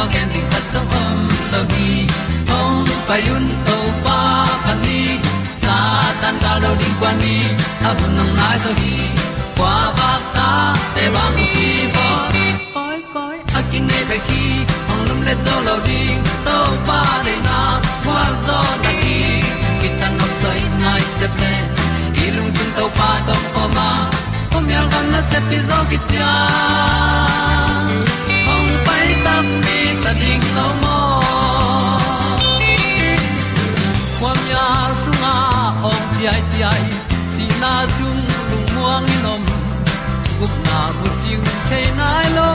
tu pi zo khat zo om lo gi hong pai un to pa ni sa tan ga lo ding kwan ni. A bu nang gi kwa ba ta te bang ki bo koi koi a kin nei pe ki ong lum le zo lo ding to pa de na kwa zo na ki ki tan nok sai nai se ple i sun to pa to ko ma. Kom yal gam na se pi zo ki ta ding lo mo kwa mya sung a ong ti ai ti ai si na zum lu muang ni nom gup na bu chiu te nai lo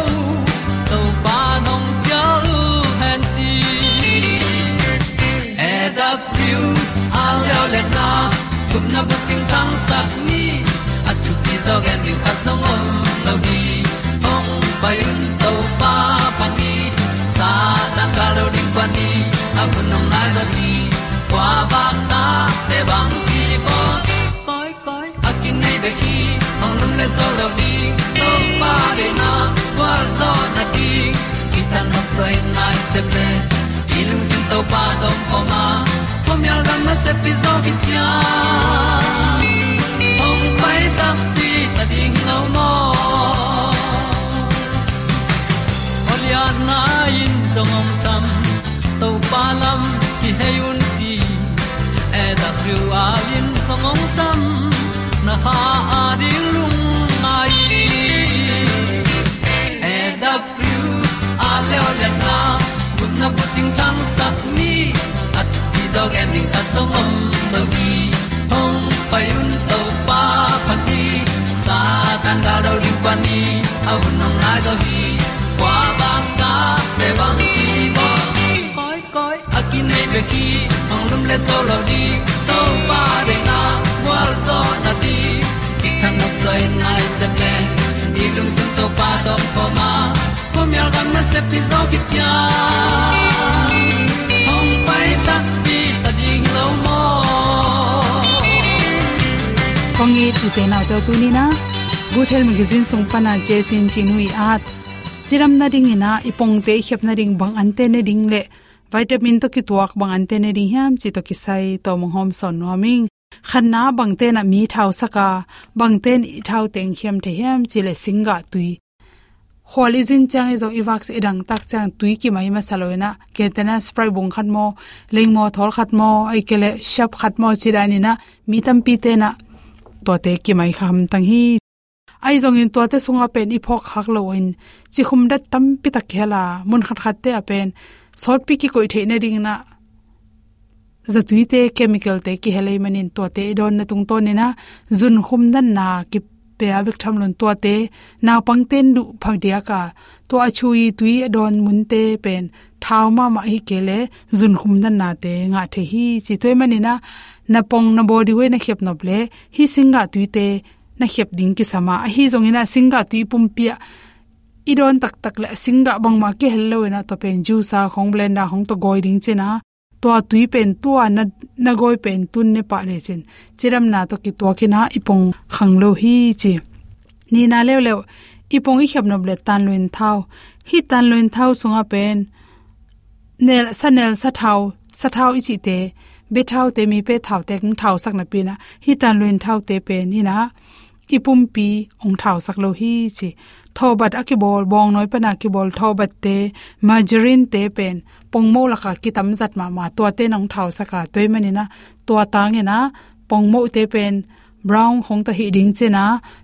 to pa nong pia lu han ti e da piu a leo le na gup na bu chiu tang sat ni at tu ti dog and you at the om lo ni ong pai un to pa ni a bu nong lai za ni kwa ba ta te bang ki bo koi koi a kin nei be ki ong lum le zo lo ni to pa de na kwa zo na ki ki ta na sai nai se ple i lung sin to pa dom ko ma. Pom yal gam na se pi zo ki tia ong pai ta pi ta ding lo mo in zong om sam to pa lam ki hay un ti e da thru a lin song ong sam na ha a di lung mai e da thru a le o le na kun na ko ting tang sat ni at ti dog ending ta song om lo gi hong pai un to pa pa ti sa tan da do ri pa ni. Au nong lai do gi qua ba ta pe bang nei pe ki ong lum le to lo di to pa de na wa zo na ti ki kan nok sai nai se ple ni lung sun to pa do po ma. Po mi al gam na se pi zo ki tia ong pai ta pi ta ding lo mo kongi tu te na to tu ni na good health magazine sung pana jesin chinui at chiram na ring ina ipong te khep na bang ante ne ding le vitamin to ki tuak bang ante ne ring ham chi to ki sai to mong hom son no ming khanna bang te na mi thau saka, bang ten i thau teng hiam the hiam chi le singa tui. Holizin chang e zo iwak se dang tak chang tui ki mai ma saloina ketena spray bung khat mo ling mo, thol khat mo ai kele shap khat mo chirani na mi tam pi te na to te ki mai kham tang hi. Ai zong in to te sunga pen i phok hak lo in. Chi khum da tam pi ta khela, mun khat khat te apen sort pi ki koi theina ring na zatui te chemical te ki helai manin to te don na tung to ne na zun khum dan na ki pe abik tham lon to te na pang ten du phagdia ka to achui tui don mun te pen thau ma ma hi kele zun khum dan na te nga the hi chi toy mani na na pong na body we na khep nople hi singa tui te na khep ding ki sama. A hi zong ina singa tui pum pia idon tak tak le singa bang ma ke hello na to pen ju sa khong blenda hong to goi ding chena to tui pen tua na na goi pen tun ne pa le chen. Chiram na to ki to ki na ipong khang lo hi chi. Ni na le le ipong i khap no ble tan luin thau hi tan luin thau sunga pen. Nel, sa nel, sa thau sa thau i chi te. Be thau te mi pe thau te ng thau sak na pi na. Hi tan luin thau te pe ni na. Ipum pi ong thau sak lo hi chi thobat akibol bong noi pana kibol thobat te margarine te pen pongmo laka ki tam zat ma ma to te nong thau saka toy mani na to tang na pongmo te pen brown khong ta hi ding chena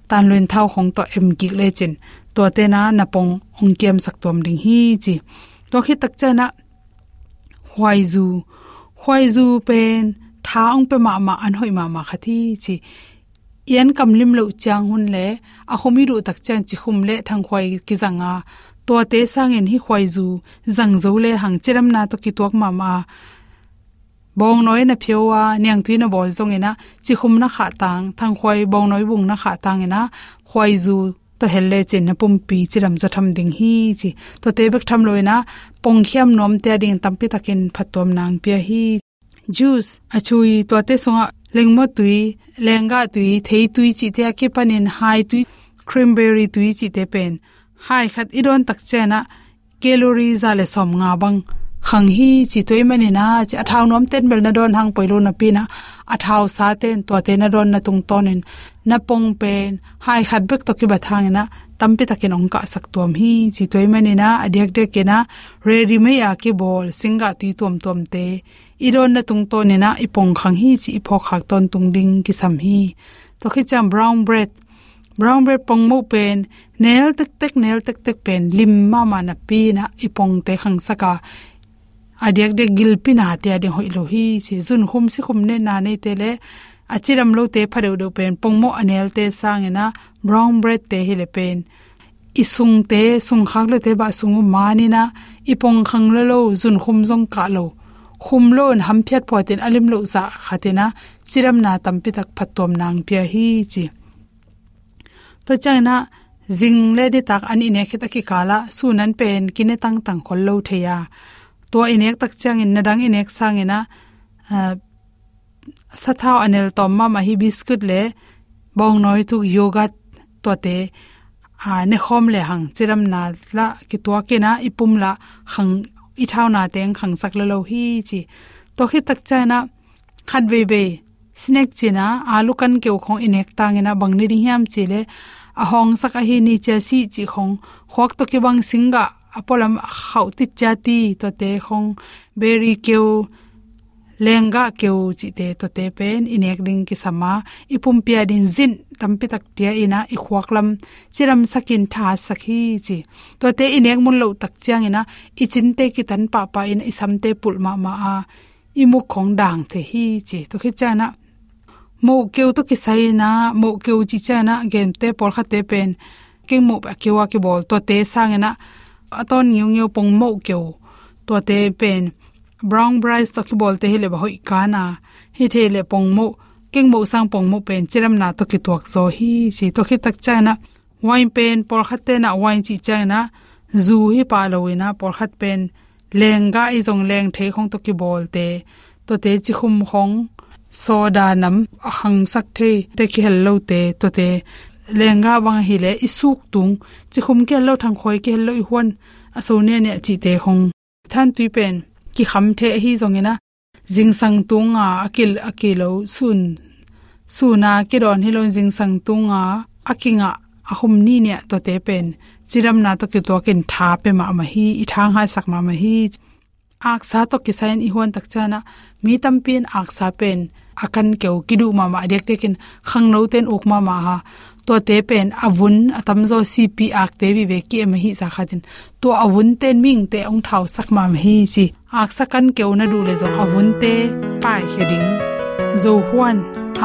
tan luen thau khong to em ki le chin to te na na pong ong kem sak tom ding hi chi to khi tak chana hwai zu hwai zu pen tha ong pe ma ma an hoi ma ma khathi chi yan kam lim lo chang hun le, a khomi ru tak chan chi khum le thang khwai ki zanga to te sang en hi khwai zu, zang zo le hang chiram na to ki tuak ma ma bong noi na phiowa nyang tuina bol zong ina chi khum na kha tang, thang khwai bong noi bung na kha tang ina khwai zu, to helle chen na pum pi chiram za tham ding hi chi. To te bek tham loina pong khiam nom te ding tampi takin phatom nang pia hi. Juice achui to te songa lengmo tui lenga tui thei tui chi te ke panin hai tui cranberry tui chi te pen. Hai khat iron tak chena calorie za le som nga bang ขังฮีจิตวิมานีนะจะอาทาวน้อมเต้นเบลนดอนหังไปอยโลนปีนะอาทาวสาเต้นตัวเต้นนดอนนตรงต้นินนปงเป็นให้ขัดเบกตกิบัดทางนะตั้มปิตะกินองกะสักตัวมีจิตวิมานีนะอดีกเด็กนะเรดิไม่อยากกีบอลสิงกะตีตัวมตัวมเตอีโดนนตรงต้นินะอีปงขังฮีจีอีพอขากตอนตรงดิงกิสัมฮีตัวขี้จำ brown bread brown bread ปงมูเป็นเนลเต็กเต็กเนลเต็กเต็กเป็นลิมมามานะปีนะอีปงเตขังสกา adiak de gilpi na te ade hoi lo hi, si zun khum si khum ne na nei te le. Achiram lo te phare do pen, pongmo anel te sang ena, brown bread te hi le pen. Isung te, sung khak le te ba sung mani na. Ipong khang lo lo, zun khum jong ka lo. Khum lo an ham phiat po ten, alim lo za khatena chiram na tampi tak phatom nang pia hi chi. To changna zing le de tak ani ne khita ki kala sunan pen kine tang tang khol lo theya to inek tak chang in nadang inek sang ina eh, sathau anel tom ma ma hi biscuit le bong noi tu yoga to te a ah, ne khom le hang. Chiram na la ki to ke na ipum la khang i thau na teng khang sak lo lo hi chi. To khi tak cha na khat ve ve snack china, alu kan keu khong inek tangena bangni ri hiam chile a hong sak a hi ni cha si chi khong khok to ki bang singa apolam khau ti cha ti to te khong berry keu lenga keu chi te to te pen inek ding ki sama ipum pia din zin tampi tak pia ina i khuak lam. Chiram sakin tha sakhi chi. To te inek mun lo tak chiang ina. I chin te ki tan pa pa in i sam te pul ma ma a. I mu khong dang the hi chi. To khi cha na mo keu to ki sai na, mo keu chi cha na gen te por kha te pen. Ke mo ba kewa ki bol to te sang na aton ngiu ngiu pong mo kyo to te pen. Brown rice to ki bol te hele ba hoi kana hi the le pong mo king mo sang pong mo pen chiram na to ki tuak so hi chi to ki tak cha na. Wine pen, por khat te na wine chi cha na. Zu hi pa lo ina por khat pen lenga i zong leng the khong to ki bol te. To te chi khum khong soda nam hang sak the te ki hello te, to te lenga wang hi le isuk tung, chi khum ke lo thang khoi ke lo i hon aso ne ne chi te hong. Than tui pen, ki kham the hi zongena jing sang tunga akil akilo sun. Suna ki ron hilon jing sang tunga akinga ahum ni ne to te pen. Chiram na to ki to ken tha pe ma ma hi, i thang ha sak ma ma hi. Ak sa to ki sain i hon tak chana mi tam pin ak sa pen. Akan keu kidu ma ma dek tekin khang no ten ok ma ma ha to te pen avun atam zo cp ak te bi ve ki em hi sa khatin to avun ten ming te ong thau sak ma ma hi chi. Ak sakan keu na du le zo. Avun te pai heding zo huan,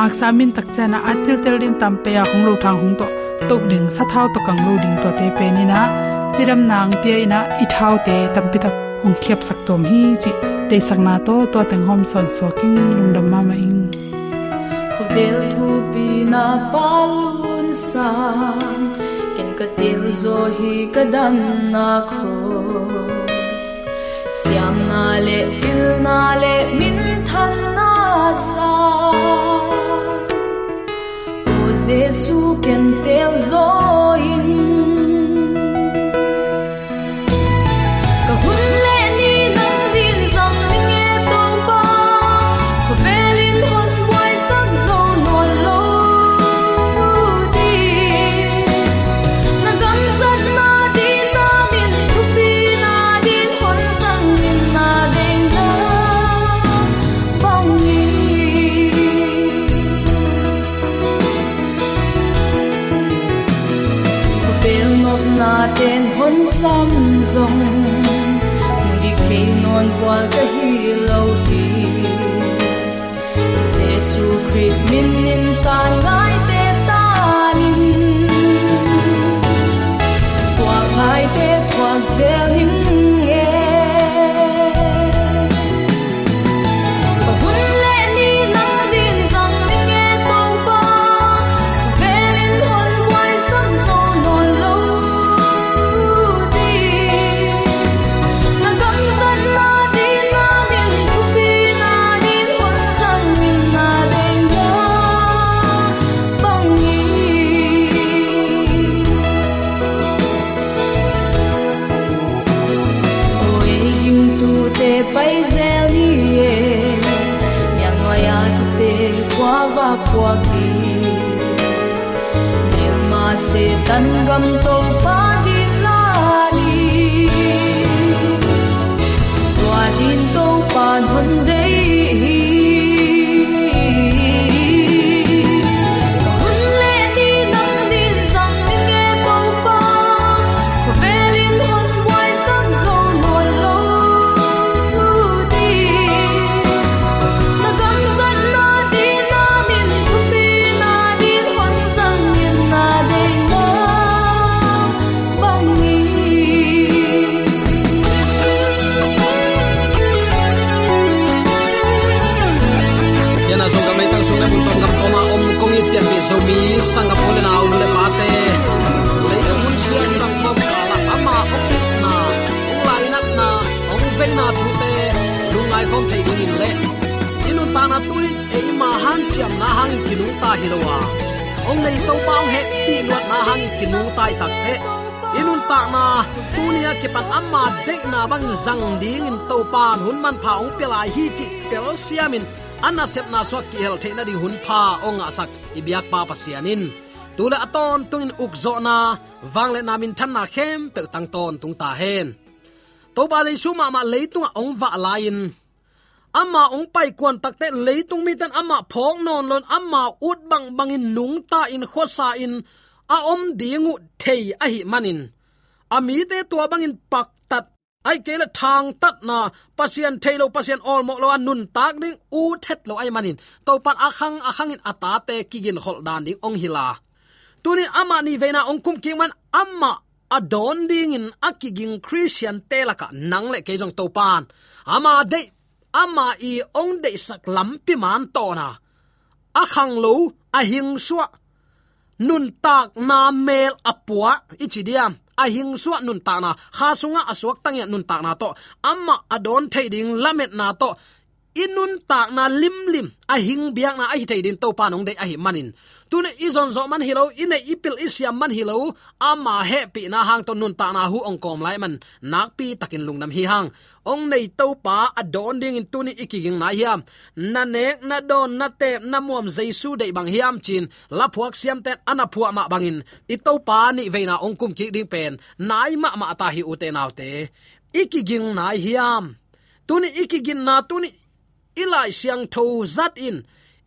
ak samin tak chana atil tel din tam pe ya hong lo thang hong to. To ding sa thau to kang lo ding to te pe ni na chiram nang pe ina, i thau te tam pi tak ong khiap sak tom hi chi. Te sak na to to teng hom son so king lung dam ma ma ing. Vel thu pi na palu sang. Ken ka til zo hi ka dan na cross siam na le, pil na le, min than na sa. O jesu, ken tel zo in na hang tai tak te. Inun ta na tunia ki pan amma de na bang zang ding in to pan hun man pha ong pela hi chi tel siamin. Anna sep na so ki hel theina ding hun pha ong asak ibyak pa pasianin tula aton tungin ukzo na wangle namin than na khem pe tang ton tung ta hen. To ba le su ma ma leitung ong va lain amma ong pai kwan takte leitung mi tan amma phok non lon amma ut bang bangin nung ta in khosa in a om dingu thei a hi manin. Ami te tua bangin pak tat. Ai ke la thang tat na. Pasien thailo pasien all mo lo anun tak ding u thet lo ai manin. To pan akhang akhang in ata te kigin hol dan ding ong hila tuni ama ni veina ong kum ki man amma adon ding in akiging christian telaka nang le ke jong to pan ama de, ama i ong de sak lampi man to na. Akhang lo, a suwa nun tak na mel apua ichidiam a hing suwa nun ta na. Kha sunga aswak tangya nun ta na to. Amma adon thading lamet na to. Inun tak na lim lim. A hing biak na a hi thadin to panong de a hi manin tune izon zo man hilo ine ipil isiam man hilo ama he pi na hang ton nun ta na hu ong kom lai man. Nak pi takin lungnam hi hang. Ong nei to pa adon ding in tuni ikiging na hiam. Na ne na don na te na muam jaisu dei bang hiam chin. La phuak siam ten, ana phua ma bangin. I to pa ni veina ong kum ki ding pen. Nai ma ma ta hi u te te. Ikiging na hiam. Tuni ikigin na tuni ilai siang tho zat in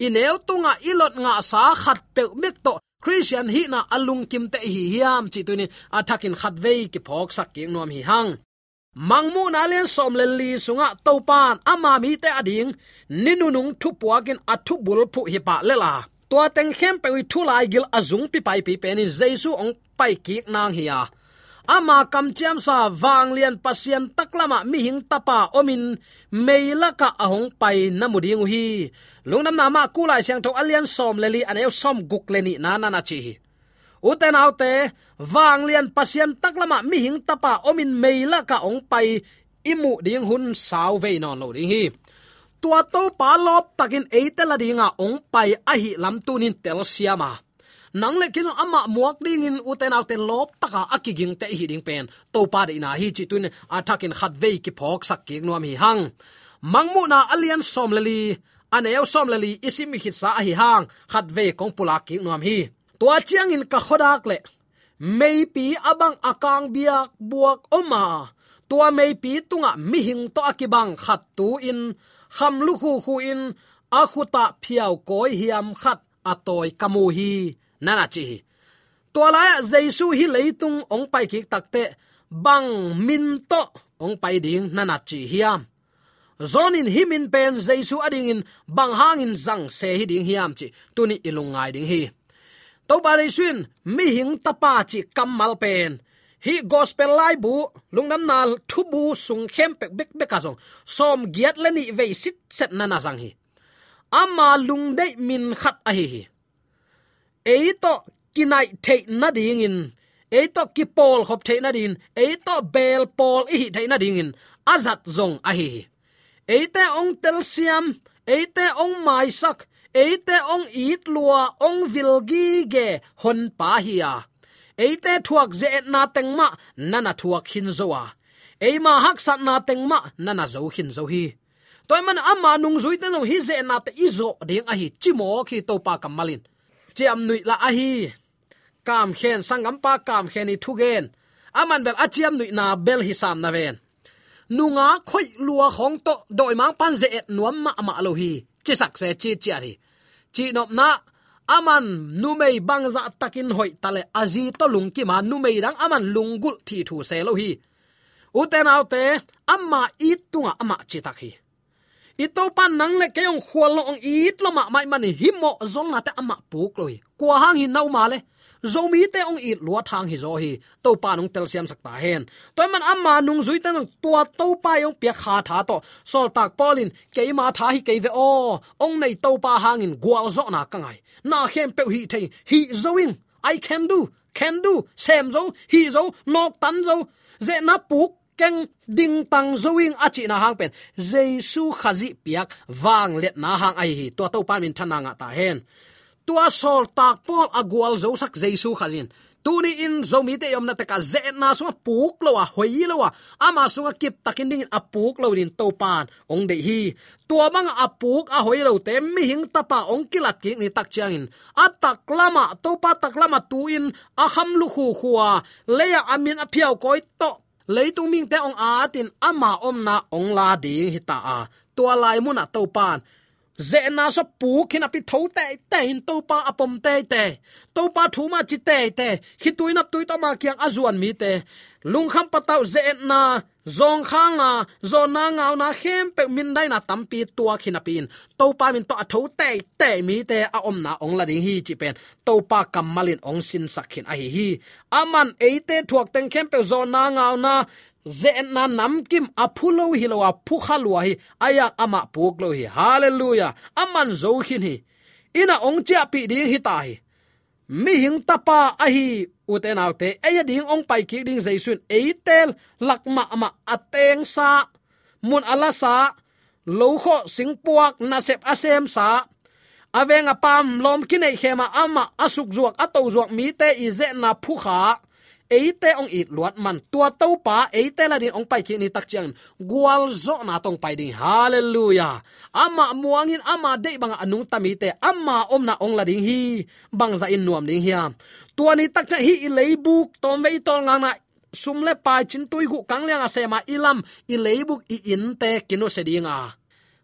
ineu tunga ilot nga sa khat pe mek to. Christian hi na alung kim te hi hiam chi tunin athakin khat ve ki phok sak ki nom hi hang. Mangmu na len som le li sunga topan ama mi te ading. Ninunung thu puakin athu bul phu hi pa lela tua teng khem pe wi thu lai gil azung pi pai pi pe ni jesu ong pai ki nang hi ya ama kam chiam sa wang lian pasien taklama mi hing tapa omin meilaka ahong pai namuding hi. Lungnam nama kulai siang tho alian som leli aneu som guk leni na na na chi uten autte wang lian pasien taklama mi hing tapa omin meila ka ong pai imu ding hun saw ve non lo ding hi. Tua to pa lop takin eitela dinga ong pai ahi lam tunin tel siama nang le ki ama muak ding in uten autte lop, taka akiging te hi ding pen. To pa de na hi chi tun atakin khat ve ki phok sak ki nuam hi hang. Mangmu na alian som lali aneu som lali isim hi sa hi hang. Khat ve kong pula ki nuam hi. To chiang in ka khodak le, mei pi abang akang biak buak oma. Tua mei pi tunga mi hing to akibang khat tu in, kham lu khu khu in, a khuta phiao koi hiam khat atoi kamu hi nana chi to la jaisu hi leitung ong pai ki takte bang min to ong pai ding nana chi hiam zonin himin pen jaisu ading in bang hangin zang se hi ding hiam chi tuni ilungai ding hi. To ba dei swin mi hing tapa chi kamal pen. Hi gospel lai bu lungnam na thu bu sung khem pek bek bek ka zong som giat leni ve sit set nana zang hi. Ama lung dei min khat a hi hi ei to kinai the na ding in ei to ki pol khop the na din ei to bel pol i the na ding in azat zong a hi ei te ong tel siam ei te ong mai sak ei te ong it lua ong vilgi ge hon pa hi a eite thuak ze na tengma nana thuak hin zoa eima hak sat na tengma nana zo hin zo hi. Toy man ama nung zui te no hi ze na te izo ding a hi chimo khi to pa kamalin chiam nui la a hi kam khen sangam pa, kam khen ni thu gen. Aman bel achiam nui na bel hi sam na ven. Nunga khoi lua khong to doi mang pan ze et nuam ma ma lo hi. Chi sak se chi chi ari chi nop na, aman numei bangza takin hoi tale azi to lungki ma numei rang aman lungul thi thu se lo hi. Uten autte amma it tunga ama chitak hi ito pan nang le kayong khwal lo ong it lo ma mai mani himo zong na te ama puk lo kwa hang hi nau ma le zomi te ong it lua thang hi zo hi. To pa nong tel siam sakta hen. To man amma nung zui tan tua to pa yong pia kha tha to. Sol tak polin ke ma tha hi ke ve o. Ong nei to pa hangin gwal zo na kangai na khem pe hi thei, hi zoing i can do can do. Sem zo, hi zo, nok tan zo. Ze na puk keng ding tang zoing achi na hang pen. Jesu khazi piak wang let na hang ai hi. To to pan min thana nga ta hen. Tua sol tak pol agwal zo sak jesu khazin. Tuni in zomi te yom na ta ka ze na so puk lo wa hoi lo wa ama sunga kip takin ding apuk lo din to pan. Ong de hi. Tua bang apuk a hoi lo te mi hing tapa ong kilat ki ni tak chiang in. Atak lama to pa tak lama tu in a kham lu khu khuwa leya amin a phiao koi to leitung ming te ong a tin ama om na ong la ding hi ta a tua lai mu na to pan ze na so pu khin api tho te te in to pa apom te te to pa thu ma chi te te khi tuin ap tui ta ma kyang azuan mi te lung kham patau ze na zong khang na zo na ngau na khem pe min dai na tampi tua khina pin to pa min to thấu tệ te te mi te a om na ong la ding hi chi pen to pa kamalin ong sin sakhin a à hi hi. À Aman eite thuak teng khem pe zo na ngau na zena na nam kim aphulo hilowa phukhalwa hi, aya ama puklo hi. Hallelujah. Aman zo khin hi. Ina ongcha pi ding hi ta hi. Mi hing tapa ahi hi. Uten autte eya ding ong pai ki ding jaisun eitel, lakma ama ateng sa. Mun ala sa. Lo kho singpuak na sep asem sa. Avenga pam lom kinai khema ama asuk zuak, atau zuak mi te i ze na phukha eite ong it luat man. Tua to pa, eite la din ong pai ki ni tak chiang. Gwal zo na tong pai ding. Hallelujah. Ama muangin, ama de bang anung tamite. Ama om na ong la ding hi. Bang za in nuam ding hiam tua ni tak cha hi leibuk tom ve tol ngang na sumle pa chin tui gu kang lenga sema ilam i leibuk i in te kino sedinga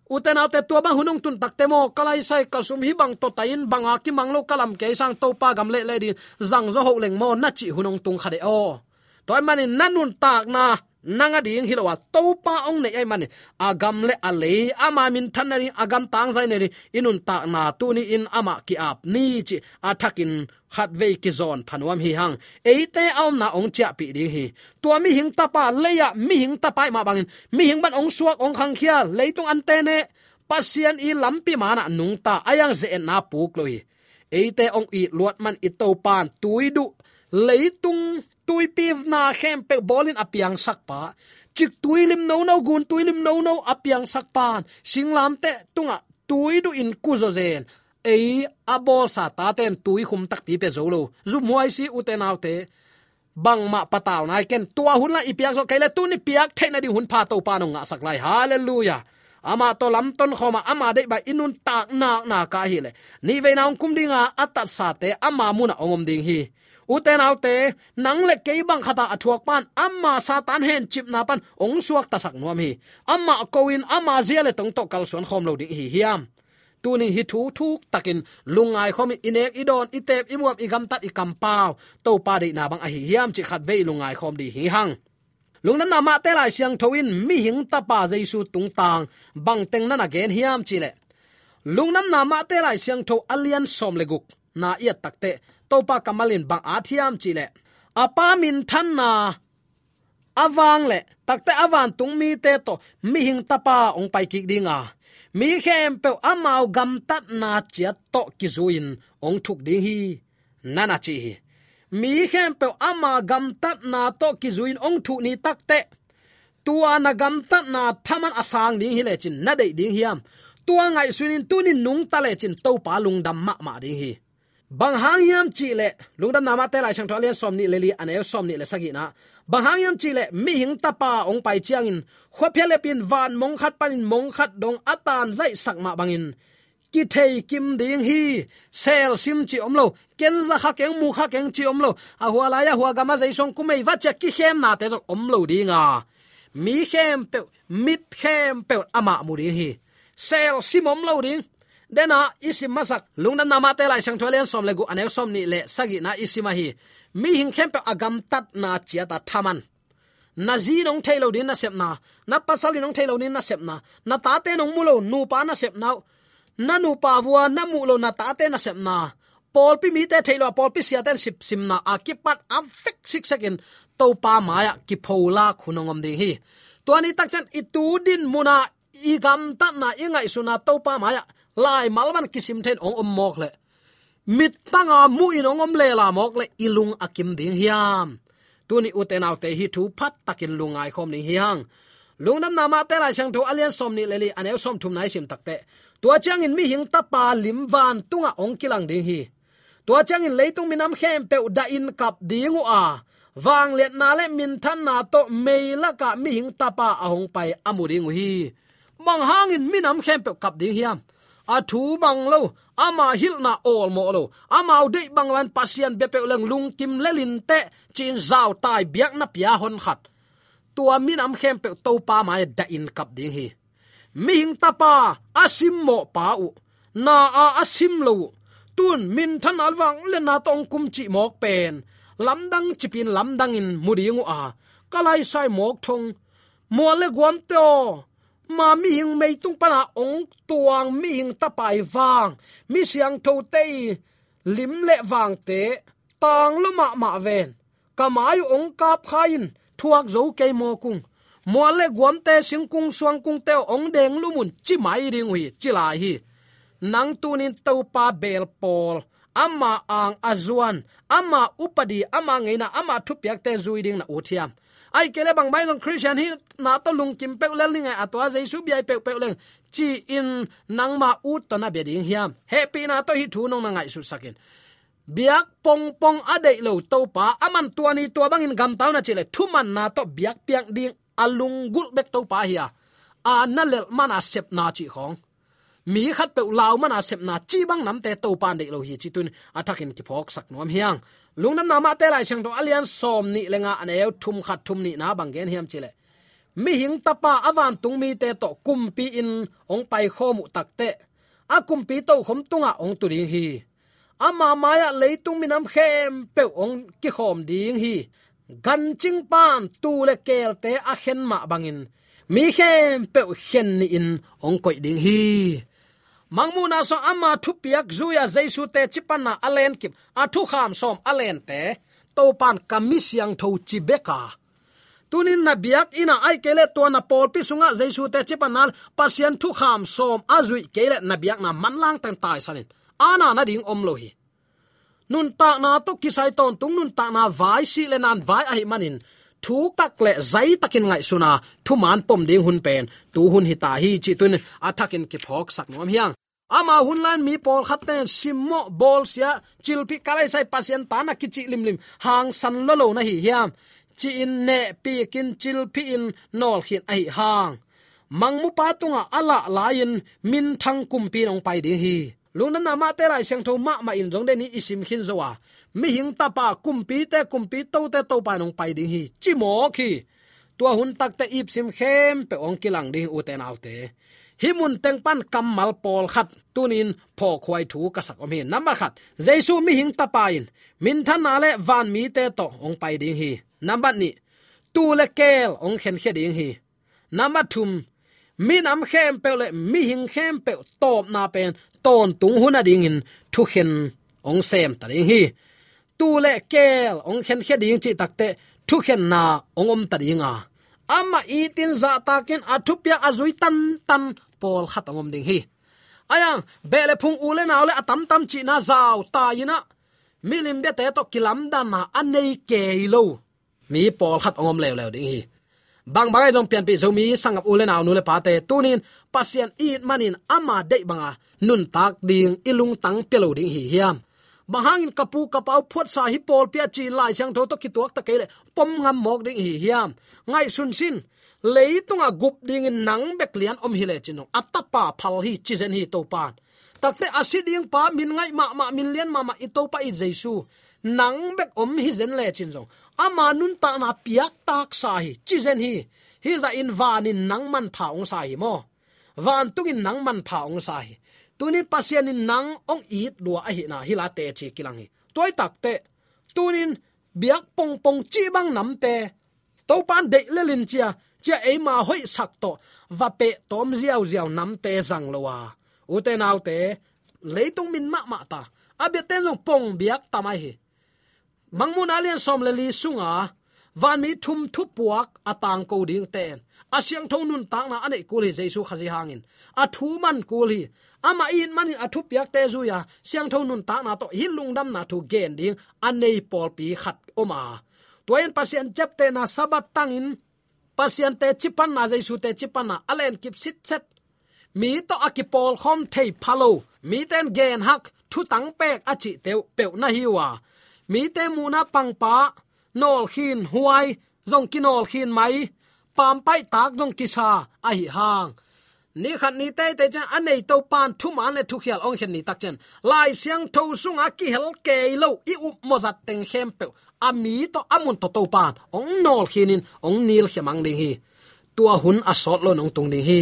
uten alte tua bang hunung tun takte mo kalai sai kasum hi bang to tain banga ki manglo kalam ke sang to pa gam le le di, zang zo ho leng mo na chi hunung tung khade o. Toy manin nanun tak na nanga ding hilowa topa ong ne ai mani. Agam le ale, ama min thanari agam tang zai ne inun ta na tu ni in ama ki ap ni chi. Athakin khat ve ki zon phanuam hi hang. Eite aum na ong cha pi ding hi. Tua mi hing tapa, leya mi hing tapa ma bangin. Mi hing ban ong suak ong khang khia, leitung an te ne. Pasian i lampi mana nung ta ayang ze na puk loi. Eite ong i luat man i to pan tuidu. Leitung tui piv na khem pe bolin apiang sakpa. Chik tuilim no no gun, tuilim no no apiang sakpan. Singlam te tunga, tui du in kuzo zen. Ei abol sa ta ten tui khum tak pi pe zolo zu muai si uten autte bang ma pataw nai ken tua hun la ipiak so kaila tu ni piak theina di hun pha to pa no nga sak lai. Hallelujah. Ama to lam ton khoma, ama de ba inun tak na na ka hi le. Ni ve naung kum dinga atat sa te, ama muna ongom ding hi uten autte nang le ke khata athuak pan, amma satan hen chip na pan, ong suak ta sak nuam hi. Amma koin amma zia le tong to kal suan khom lo ding hi hiam. Tuning hi thu thuk takin, lungai khom inek idon itep imuam igam tat ikam pau. To pa de na bang a hi hiam, chi khat ve lungai khom di hi hang. Lung na ma te lai siang thoin mi hing ta pa jaisu tung tang. Bang teng na na gen hiam chi le. Lungnam na ma te lai siang tho alian som leguk na ia takte topa kamalin bang athiam chile. Chi le apa min than na awang le. Takte awan tung mi te to. Mi hing tapa ong pai ki dinga. Mi khem pe amau gam tat na chia to ki zuin. Ong thuk ding hi. Nana chi hi. Mi khem pe ama gam tat na to ki zuin. Ong thu ni takte. Tua na gam tat na thaman asang ding hi le chin. Na dei ding hiam. Tua ngai sunin tunin nung ta le chin. To pa lung dam ma ma ding hi bang hang yam chi le lungdam nama te lai chang tholian som ni le li anel som ni le sagi na. Bang hang yam chi le, mi hing tapa ong pai chiang in. Khwa phele pin van mong khat panin mong khat dong atan zai sak ma bangin ki thei kim ding hi, sel sim chi omlo ken za kha keng mu kha keng chi omlo a hua la ya huwa gama zai song kumei va che ki hem na te zo omlo dinga mi hem pe, mit hem pe, ama mu ding hi. Sel sim omlo ding dena isim masak lungna nama te lai sang tholen som legu anew som ni le sagi na isima hi. Mi hing khempe agam tat na chia ta thaman. Na zi nong thailo din na sep na na pasali nong thailo din na sep na na ta te nong mulo nu pa na sep na na nu pa vua na mu lo na ta te na sep na. Pol pi mi te thailo pol pi sia ten sip sim na akipat a fik sik second to pa maya ki phola khunongom ding hi. To ani tak chan itu din muna igam ta na inga isuna to pa maya lai malwan kisim then ong om mok le. Mit tanga mu in ong om le la mok le, ilung akim ding hiam. Tuni uten autte hi thu phat takin lungai khom ning hiang. Lungnam nama te la chang thu alian som ni leli ane som thum nai sim takte tua chang in mi hing ta pa lim van tunga ong kilang ding hi. Tua chang in leitung minam khem pe da in kap dingu a. Wang let na le min than na to meila ka mi hing ta pa ahong pai amuring hi. Mang hangin minam khem pe kap ding hiam a thu bang lo ama hil na ol mo lo. Ama de bang wan pasian be pe lang lung kim lelin te, chin zau tai biak na pia hon khat. Tua min am khem pe to pa mai da in kap ding hi. Mi hing tapa asim mo pa u. Na a asim lo tun min than alwang le na tong kum chi mok pen. Lamdang chipin lamdang in mudingu a. Kalai sai mok thong. Mo le guam to ma mi hing mei tung pana ong tuang mi hing tapai wang mi siang tho te lim le wang te tang lu ma ma ven. Kamai ong kap khain, thuak zo ke mo kung mo le guam te sing kung suang kung te ong deng lu mun, chi mai ring hui chi lai hi. Nang tunin to pa bel pol. Ama ang azuan ama upadi, ama ngeina ama thupyak te zuiding na uthiam ai kele bang bai long christian hi na to lung kim pe lel ni ngai atwa jesu bi ai pe pe leng chi in nang ma ut to na be ding hiam happy na to hi thu nong na ngai su sakin biak pong pong adei lo to pa aman tuani to bangin gam taw na chile thuman na to biak piang ding alung gul bek to pa hiya a na lel mana sep na chi khong mi khat pe law mana sep na chi bang nam te to pan de lo hi chi tun atakin ki phok sak nom hiang lungnam na ma te lai chang to alian som ni lenga aneu thum khat thum ni na bangen hiam chile mi hing tapa awan tung mi te to kumpi in ong pai khomu takte a kumpi to khom tunga ong tu ding hi. Ama maya leitung minam khem pe ong ki khom ding hi. Gan ching pan tu le kel te a khen ma bangin mi khem pe khen ni in ong koi ding hi mangmuna so ama thu piak zuya jaisu te chipana alen kip a thu kham som alen te. To pan kamisiang tho chibeka. Tunin na biak ina ai kele to na pol pi sunga jaisu te chipanal pasien thu kham som azui kele na biak na manlang tang tai sanin ana na ding om lohi. Nun ta na to kisai ton tung nun ta na vai si le nan vai ai manin. Thu tak le zai takin ngai suna. Thu man pom ding hun pen. Tu hun hita hi chi tun. Athakin ki phok sak nom hiang ama hunlan mi pol khaten simmo bol sia, chilpi kalai sai pasien ta na kichi limlim hang san lo lo na hi hiam. Chi in ne pi kin chilpi in nol khin ai hang. Mangmu patunga ala lain min thang kumpi nong pai ding hi. Lungna na ma te lai siang tho ma ma in jong de ni isim khin zowa mi hing ta pa kumpi te kumpi to te, to pa nong pai ding hi. Chi mo khi. Tua hun tak te ip sim khem, pe ong kilang ding u te nau te. Himun tengpan kammal pol khat tunin pho khwai thu ka sak om hi number khat jesu mi hing ta pain min than na le van mi te to ong pai ding hi number ni tu le kel ong khen khe ding hi number thum mi nam khem pe le mi hing khem pe top na pen ton tung huna ding in thu khen ong sem ta ding hi tu le kel ong khen khe ding chi takte thu khen na ong om ta ding a ama itin za takin athupya azui tan tan pol khatangom ding hi. Ayang bele phung ule na ule atam tam chi na zaw ta ina milim be te to kilam dan na anei ke lo. Mi pol khat ongom lew lew ding hi. Bang bangai jong pian pi zomi sangap ule naw nule pate tunin pasien it manin ama dei banga nun tak ding ilung tang pelo ding hi hiam bahangin kapu kapau phuat sa hi pol pia chi lai chang tho to ki tuak ta kele pom ngam mok ding hi hiam. Ngai sun sin leitunga gup ding in nang bek lian om hi le chinong. Atapa phal hi chizen hi to pan takte asiding pa min ngai ma ma min lian ma ma i to pa i jesu. Nang bek om hi zen le chin jong ama nun ta na piak tak sa hi chizen hi. Hi za in van in nang man pha ong sa hi mo. Van tung in nang man pha ong sa hi tunin pasian in nang ong it lua a hi na hi la te chi kilang hi. Toy tak te, tunin biak pong pong chi bang nam te. To pan de le lin chia chia e ma hoi sak to. Va pe tom ziaw ziaw nam te zang lowa u te nau te, leitung min ma ma ta. Abia ten long pong biak tamai hi. Mangmun alian som le li sunga, van mi thum thu puak atang ko ding ten. Asyang thonun tang na ane kuli jesu khazi hangin. A thu man kuli ama in mani athu piak te zu ya. Siang thon nun ta na to hilung dam na thu gen ding anei pol pi khat oma. Toyen pasien chep te na sabat tangin pasien te chipan na jaisu te chipan na alen kip sit set. Mi to akipol khom thei phalo. Mi ten gen hak thu tang pek achi teu peu na hiwa mi te mu na pang pa nol khin huai, zong kinol khin mai. Pam pai tak dong kisa ai hang ni khat ni te te chan anei to pan thu ma le thu khial ong khen ni tak chen. Lai siang tho sung a ki hel ke lo i up mo zat teng hem pe. Ami to amun to to pan. Ong nol khinin ong nil khemang ding hi. Tua hun a sot lo nong tung ding hi.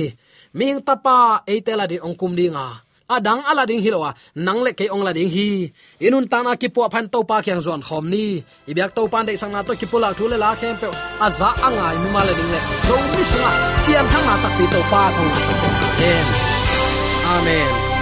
Ming tapa eitela di ong kum dinga adang ala ding hilowa nang le ke ong la ding hi. Inun tana ki po phan to pa khyang zon khom ni. Ibyak to pan dei sang na to ki pula thu le la khem pe aza angai mi ma le ding le. Zo mi sunga. Pian thang na tak pi to pa thong na amen. amen.